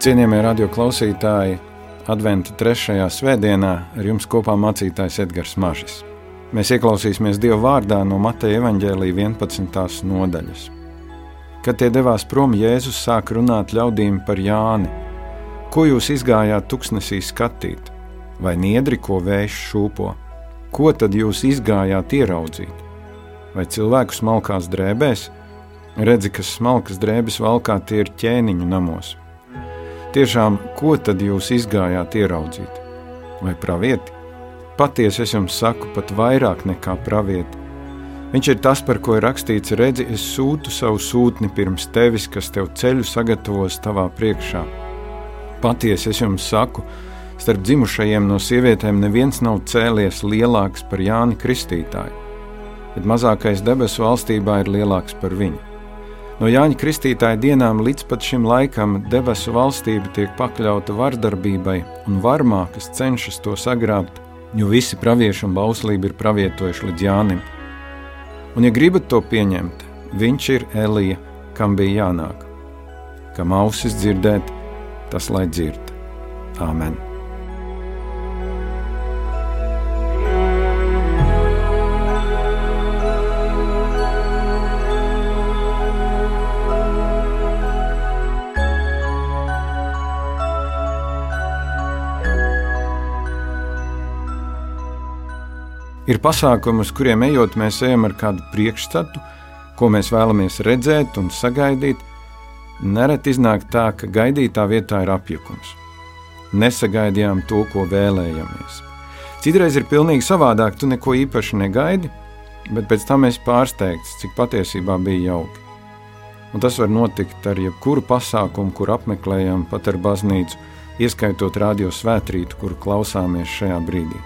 Cienījamie radio klausītāji, Adventa trešajā svētdienā ar jums kopā mācītājs Edgars Mažis. Mēs ieklausīsimies Dieva vārdā no Mateja evaņģēlīja 11. nodaļas. Kad tie devās prom, Jēzus sāk runāt ļaudīm par Jāni. Ko jūs izgājāt tuksnesī skatīt, vai niedri, ko vējš šūpo? Ko tad jūs izgājāt ieraudzīt? Vai cilvēku smalkās drēbēs? Redzi, ka smalkas drēbes valkā tie ir ķēniņu namos Tiešām, ko tad jūs izgājāt ieraudzīt? Vai pravieti? Patiesi es jums saku, pat vairāk nekā pravieti. Viņš ir tas, par ko ir rakstīts: redzi, es sūtu savu sūtni pirms tevis, kas tev ceļu sagatavos tavā priekšā. Patiesi es jums saku, starp dzimušajiem no sievietēm neviens nav cēlies lielāks par Jāni Kristītāju, bet mazākais debesu valstībā ir lielāks par viņu. No Jāņa Kristītāja dienām līdz pat šim laikam debesu valstība tiek pakļauta vardarbībai un varmā, kas cenšas to sagrābt, jo visi pravieši un bauslība ir pravietojuši līdz Jānim. Un, ja gribat to pieņemt, viņš ir Elija, kam bija jānāk. Kam ausis dzirdēt, tas lai dzird. Āmen! Ir pasākumi, uz kuriem ejot, mēs ejam ar kādu priekšstatu, ko mēs vēlamies redzēt un sagaidīt. Nereti iznāk tā, ka gaidītā vietā ir apjukums. Nesagaidījām to, ko vēlējāmies. Citreiz ir pilnīgi savādāk, tu neko īpaši negaidi, bet pēc tam esi pārsteigts, cik patiesībā bija jauki. Un tas var notikt ar jebkuru pasākumu, kur apmeklējam, pat ar baznīcu, ieskaitot radio svētrītu, kuru klausāmies šajā brīdī.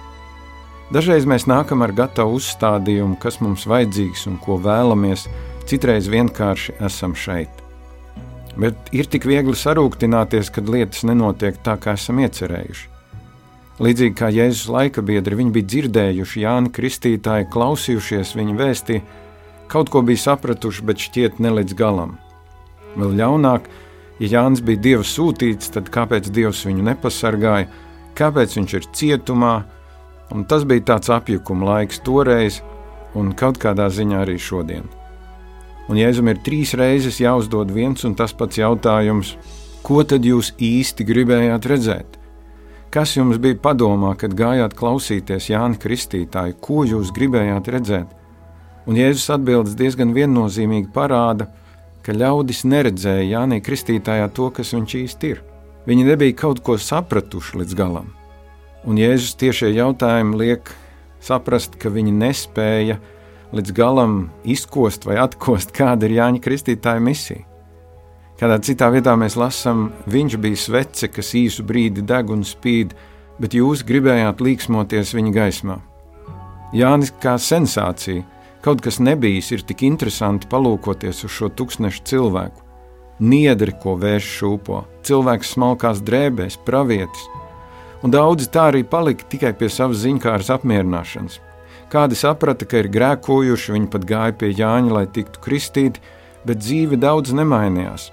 Dažreiz mēs nākam ar gatavu uzstādījumu, kas mums vajadzīgs un ko vēlamies, citreiz vienkārši esam šeit. Bet ir tik viegli sarūktināties, kad lietas nenotiek tā, kā esam iecerējuši. Līdzīgi kā Jēzus laika biedri, viņi bija dzirdējuši Jāni Kristītāju, klausījušies viņa vēstī, kaut ko bija sapratuši, bet šķiet ne līdz galam. Vēl ļaunāk, ja Jānis bija Dieva sūtīts, tad kāpēc Dievs viņu nepasargāja, kāpēc viņš ir cietumā, Un tas bija tāds apjukuma laiks toreiz, un kaut kādā ziņā arī šodien. Un Jēzum ir trīs reizes jāuzdod viens un tas pats jautājums, ko tad jūs īsti gribējāt redzēt? Kas jums bija padomā, kad gājāt klausīties Jānis Kristītāju, ko jūs gribējāt redzēt? Un Jēzus atbildes diezgan viennozīmīgi parāda, ka ļaudis neredzēja Jānis Kristītājā to, kas viņš īsti ir. Viņi nebija kaut ko sapratuši līdz galam. Un Jēzus tiešie jautājumi liek saprast, ka viņi nespēja līdz galam izkost vai atkost, kāda ir Jāņa Kristītāja misija. Kādā citā vietā mēs lasām, viņš bija svece, kas īsu brīdi deg un spīd, bet jūs gribējāt līksmoties viņa gaismā. Jānis kā sensācija, kaut kas nebijis, ir tik interesanti palūkoties uz šo tūkstnešu cilvēku. Niedri, ko vērš šūpo, cilvēks smalkās drēbēs, pravietis, un daudzi tā arī palika tikai pie savas ziņkāras apmierināšanas. Kādi saprata, ka ir grēkojuši, viņi pat gāja pie Jāņa, lai tiktu kristīti, bet dzīve daudz nemainījās.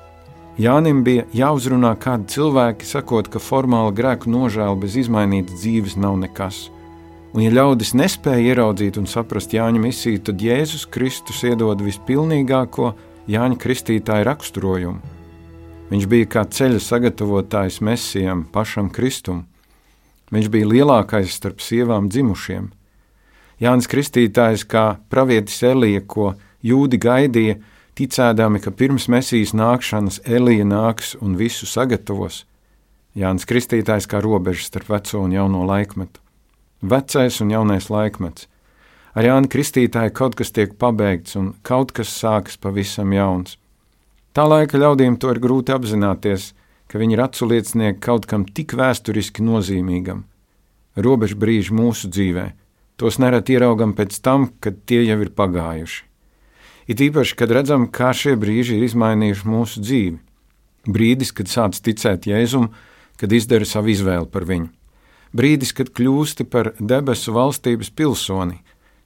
Jānim bija jāuzrunā kādi cilvēki, sakot, ka formāla grēku nožēla bez izmainītas dzīves nav nekas. Un, ja ļaudis nespēja ieraudzīt un saprast Jāņa misiju, tad Jēzus Kristus iedod vispilnīgāko Jāņa Kristītāja raksturojumu. Viņš bija kā ceļa sagatavotājs mesijam, pašam Kristum. Viņš bija lielākais starp sievām dzimušiem. Jānis Kristītājs, kā pravietis Elija, ko jūdi gaidīja, ticēdami, ka pirms mesijas nākšanas Elija nāks un visu sagatavos. Jānis Kristītājs kā robeža starp veco un jauno laikmetu. Vecais un jaunais laikmets. Ar Jānu Kristītāju kaut kas tiek pabeigts un kaut kas sākas pavisam jauns. Tā laika ļaudīm to ir grūti apzināties, ka viņi ir aculiecinieki kaut kam tik vēsturiski nozīmīgam. Robežu brīži mūsu dzīvē, tos nerad ieraugam pēc tam, kad tie jau ir pagājuši. It īpaši, kad redzam, kā šie brīži ir izmainījuši mūsu dzīvi. Brīdis, kad sāc ticēt Jēzum, kad izdara savu izvēli par viņu. Brīdis, kad kļūsti par debesu valstības pilsoni,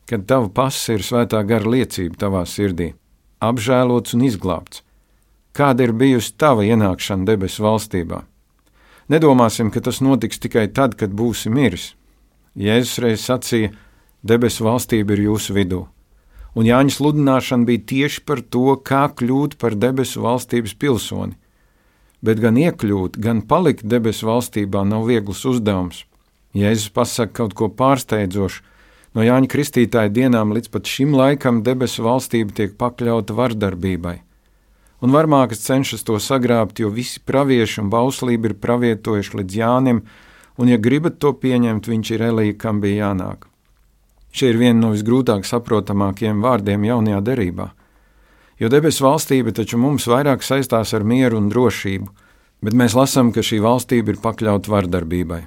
kad tava pasa ir svētā gara liecība tavā sirdī, apžēlots un izglābts, Kāda ir bijusi tava ienākšana debesu valstībā? Nedomāsim, ka tas notiks tikai tad, kad būsi miris. Jēzus reiz sacīja, debesu valstība ir jūsu vidū. Un Jāņa sludināšana bija tieši par to, kā kļūt par debesu valstības pilsoni. Bet gan iekļūt, gan palikt debesu valstībā nav viegls uzdevums. Jēzus pasaka kaut ko pārsteidzošu. No Jāņa Kristītāja dienām līdz pat šim laikam debesu valstība tiek pakļauta vardarbībai un varmākas cenšas to sagrābt, jo visi pravieši un bauslība ir pravietojuši līdz Jānim, un, ja gribat to pieņemt, viņš ir Elija, kam bija jānāk. Šie ir vieni no visgrūtāk saprotamākajiem vārdiem jaunajā derībā. Jo debesu valstība taču mums vairāk saistās ar mieru un drošību, bet mēs lasām, ka šī valstība ir pakļauta vardarbībai.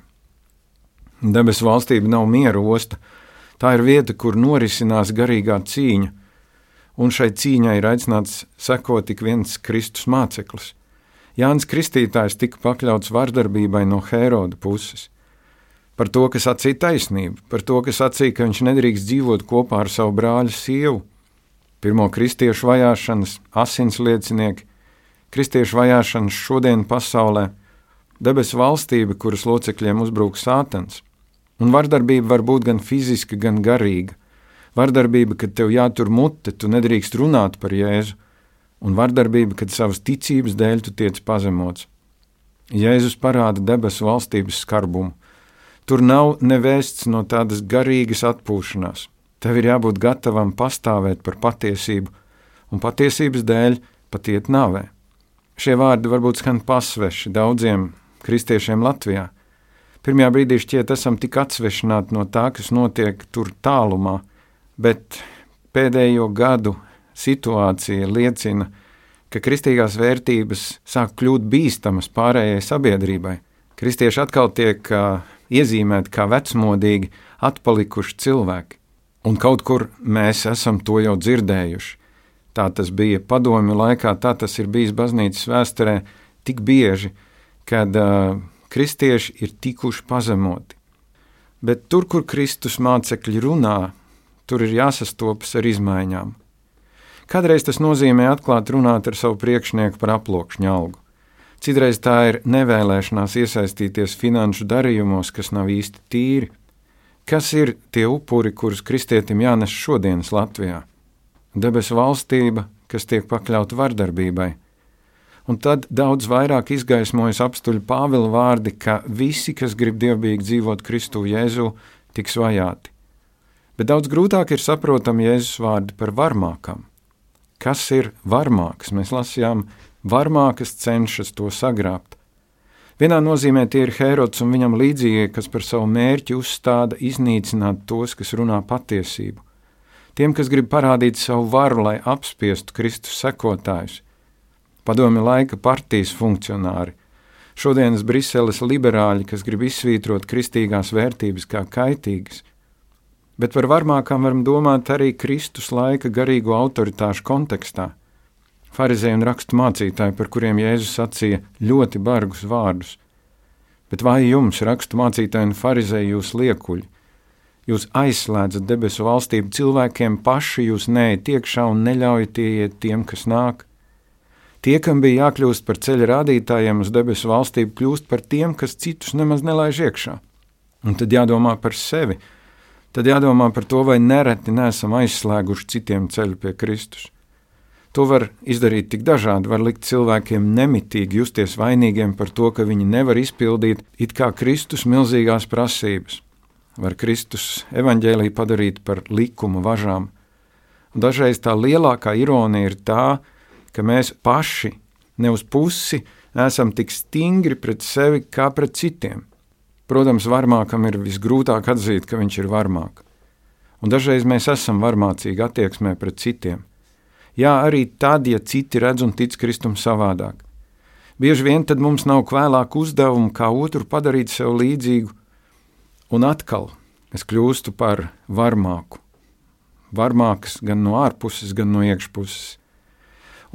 Debesu valstība nav miera osta, tā ir vieta, kur norisinās garīgā cīņa, un šai cīņai ir aicināts sekot tik viens Kristus māceklis. Jānis Kristītājs tika pakļauts vardarbībai no Hēroda puses. Par to, kas sacīja taisnību, par to, kas sacīja, ka viņš nedrīkst dzīvot kopā ar savu brāļu sievu. Pirmo kristiešu vajāšanas, asins liecinieki, kristiešu vajāšanas šodien pasaulē, debesu valstība, kuras locekļiem uzbrūk sātans. Un vardarbība var būt gan fiziska, gan garīga Vardarbība, kad tev jātur mute, tu nedrīkst runāt par Jēzu, un vardarbība, kad savas ticības dēļ tu tiec pazemots. Jēzus parāda debesu valstības skarbumu. Tur nav nevēsts no tādas garīgas atpūšanās. Tev ir jābūt gatavam pastāvēt par patiesību, un patiesības dēļ pat iet nāvē. Šie vārdi varbūt skan pasveši daudziem kristiešiem Latvijā. Pirmajā brīdī šķiet, esam tik atsvešināti no tā, kas notiek tur tālumā, bet pēdējo gadu situācija liecina, ka kristīgās vērtības sāk kļūt bīstamas pārējai sabiedrībai. Kristieši atkal tiek uh, iezīmēti kā vecmodīgi, atpalikuši cilvēki, un kaut kur mēs esam to jau dzirdējuši. Tā tas bija padomju laikā, tā tas ir bijis baznīcas vēsturē tik bieži, kad uh, kristieši ir tikuši pazemoti. Bet tur, kur Kristus mācekļi runā, tur ir jāsastopas ar izmaiņām. Kādreiz tas nozīmē atklāt runāt ar savu priekšnieku par aploksņa algu. Citreiz tā ir nevēlēšanās iesaistīties finanšu darījumos, kas nav īsti tīri. Kas ir tie upuri, kurus kristietim jānes šodienas Latvijā? Debesu valstība, kas tiek pakļauta vardarbībai. Un tad daudz vairāk izgaismojas apstuļu Pāvila vārdi, ka visi, kas grib dievbijīgi dzīvot Kristu Jēzu, tiks vajāti bet daudz grūtāk ir saprotami Jēzus vārdi par varmākam. Kas ir varmāks? Mēs lasījām, varmākas cenšas to sagrābt. Vienā nozīmē tie ir Herods un viņam līdzīgie, kas par savu mērķi uzstāda iznīcināt tos, kas runā patiesību. Tiem, kas grib parādīt savu varu, lai apspiestu Kristus sekotājus. Padomi laika partijas funkcionāri, šodienas Briseles liberāļi, kas grib izsvītrot kristīgās vērtības kā kaitīgas – bet par varmākām varam domāt arī Kristus laika garīgo autoritāšu kontekstā. Pharizēji un rakstu mācītāji, par kuriem Jēzus sacīja ļoti bargus vārdus. Bet vai jums, rakstu mācītāji un farizēji, jūs liekuļi? Jūs aizslēdzat debesu valstību cilvēkiem paši, jūs neejat iekšā un neļaujat ieiet tiem, kas nāk. Tie, kam bija jākļūst par ceļa rādītājiem uz debesu valstību, kļūst par tiem, kas citus nemaz nelaiž iekšā. Un tad jādomā par sevi, tad jādomā par to, vai nereti neesam aizslēguši citiem ceļu pie Kristus. To var izdarīt tik dažādi, var likt cilvēkiem nemitīgi justies vainīgiem par to, ka viņi nevar izpildīt it kā Kristus milzīgās prasības. Var Kristus evaņģēlī padarīt par likuma važām. Un dažreiz tā lielākā ironija ir tā, ka mēs paši ne uz pusi esam tik stingri pret sevi kā pret citiem. Protams, varmākam ir visgrūtāk atzīt, ka viņš ir varmāk. Un dažreiz mēs esam varmācīgi attieksmē pret citiem. Jā, arī tad, ja citi redz un tic Kristum savādāk. Bieži vien tad mums nav vēlāk uzdevumu, kā otru padarīt sev līdzīgu, un atkal es kļūstu par varmāku. Varmāks gan no ārpuses, gan no iekšpuses.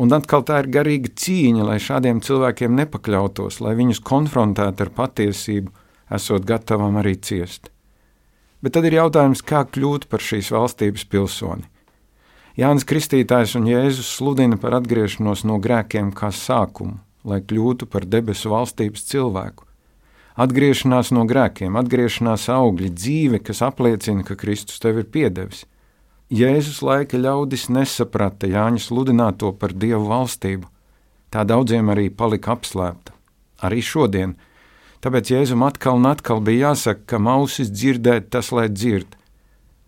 Un atkal tā ir garīga cīņa, lai šādiem cilvēkiem nepakļautos, lai viņus konfrontētu ar patiesību, esot gatavam arī ciest. Bet tad ir jautājums, kā kļūt par šīs valstības pilsoni. Jānis Kristītājs un Jēzus sludina par atgriešanos no grēkiem kā sākumu, lai kļūtu par debesu valstības cilvēku. atgriešanās no grēkiem, atgriešanās augļi, dzīve, kas apliecina, ka Kristus tev ir piedevis. Jēzus laika ļaudis nesaprata Jāņa sludināto par Dievu valstību. Tā daudziem arī palika apslēpta. Arī šodien. Tāpēc Jēzum atkal un atkal bija jāsaka, ka mausis dzirdēt tas, lai dzird,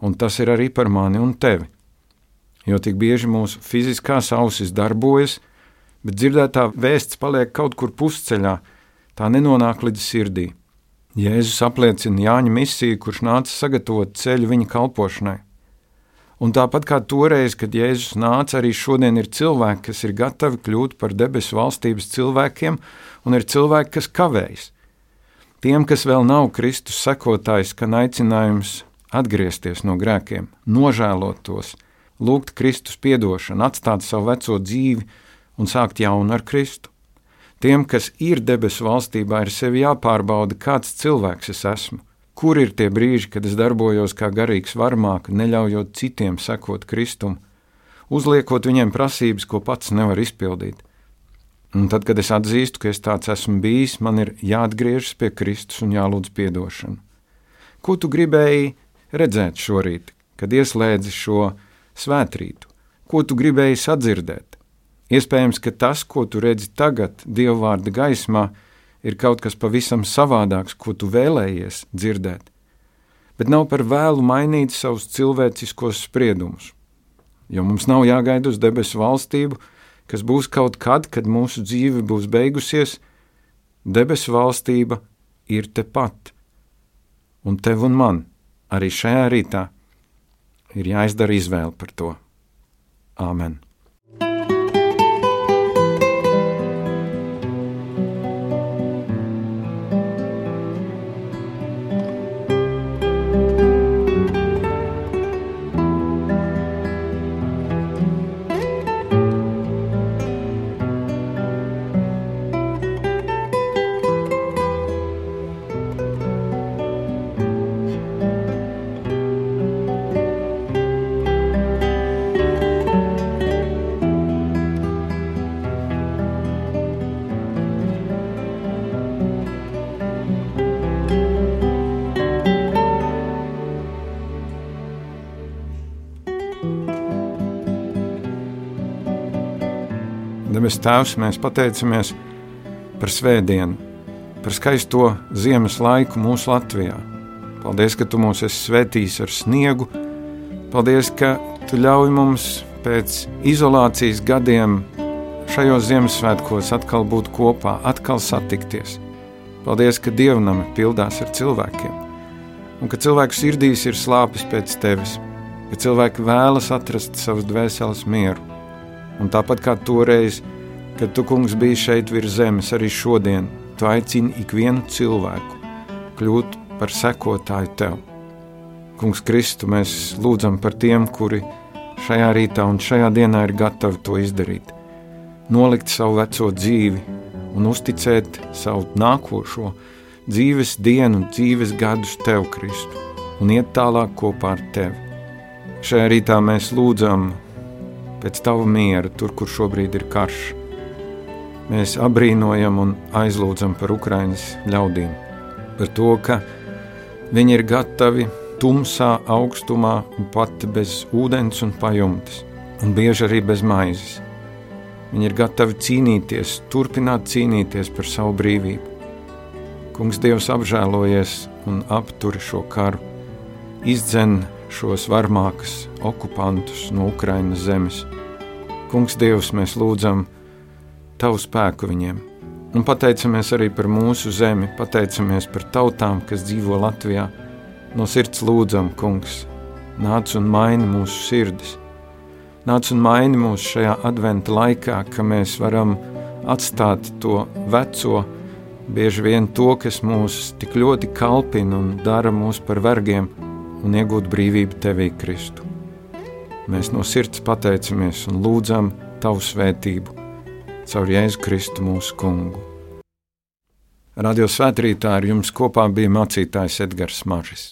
un tas ir arī par mani un tevi. Jo tik bieži mūsu fiziskās ausis darbojas, bet dzirdētā vēsts paliek kaut kur pusceļā, tā nenonāk līdz sirdī. Jēzus apliecina Jāņa misiju, kurš nāca sagatavot ceļu viņa kalpošanai. Un tāpat kā toreiz, kad Jēzus nāca, arī šodien ir cilvēki, kas ir gatavi kļūt par debesu valstības cilvēkiem, un ir cilvēki, kas kavējas. Tiem, kas vēl nav Kristus sekotājs, kan aicinājums atgriezties no grēkiem, nožēlot tos, lūgt Kristus piedošanu, atstāt savu veco dzīvi un sākt jaunu ar Kristu. Tiem, kas ir debesu valstībā, ir sevi jāpārbauda, kāds cilvēks es esmu. Kur ir tie brīži, kad es darbojos kā garīgs varmāk, neļaujot citiem sekot Kristum, uzliekot viņiem prasības, ko pats nevar izpildīt? Un tad, kad es atzīstu, ka es tāds esmu bijis, man ir jāatgriežas pie Kristus un jālūdz atdošanu. Ko tu gribēji redzēt šorīt, kad ieslēdzi šo svētrītu? Ko tu gribēji sadzirdēt? Iespējams, ka tas, ko tu redzi tagad, Dieva vārda gaismā, ir kaut kas pavisam savādāks, ko tu vēlējies dzirdēt. Bet nav par vēlu mainīt savus cilvēciskos spriedumus, jo mums nav jāgaida uz debesu valstību, kas būs kaut kad, kad mūsu dzīve būs beigusies. Debesu valstība ir tepat, un tev un man arī šajā rītā ir jāizdara izvēle par to. Āmen! Debes Tēvs, mēs pateicamies par svētdienu, par skaisto ziemas laiku mūsu Latvijā. Paldies, ka Tu mūs esi svētījis ar sniegu. Paldies, ka Tu ļauj mums pēc izolācijas gadiem šajos Ziemassvētkos atkal būt kopā, atkal satikties. Paldies, ka dievnami pildās ar cilvēkiem, un ka cilvēku sirdīs ir slāpes pēc tevis, ka cilvēki vēlas atrast savas dvēseles mieru Un tāpat kā toreiz, kad tu, kungs, biji šeit virs zemes, arī šodien tu aicini ikvienu cilvēku kļūt par sekotāju tev. Kungs, Kristu, mēs lūdzam par tiem, kuri šajā rītā un šajā dienā ir gatavi to izdarīt. Nolikt savu veco dzīvi un uzticēt savu nākošo dzīves dienu dzīves gadus tev, Kristu, un iet tālāk kopā ar tevi. Šajā rītā mēs lūdzam pēc tava miera, tur, kur šobrīd ir karš. Mēs abrīnojam un aizlūdzam par Ukraiņas ļaudīm, par to, ka viņi ir gatavi tumsā, augstumā pat bez ūdens un pajumtes, un bieži arī bez maizes. Viņi ir gatavi cīnīties, turpināt cīnīties par savu brīvību. Kungs Dievs apžēlojies un aptur šo karu, izdzen šos varmākas okupantus no Ukrainas zemes. Kungs, Dievs, mēs lūdzam Tavu spēku viņiem, un pateicamies arī par mūsu zemi, pateicamies par tautām, kas dzīvo Latvijā. No sirds lūdzam, Kungs, nāc un maini mūsu sirdis. Nāc un maini mūs šajā adventa laikā, ka mēs varam atstāt to veco, bieži vien to, kas mūs tik ļoti kalpina un dara mūs par vergiem, un iegūt brīvību tevī, Kristu. Mēs no sirds pateicamies un lūdzam Tavu svētību caur Jēzu Kristu mūsu kungu. Radio svētkrītā ar jums kopā bija mācītājs Edgars Mažis.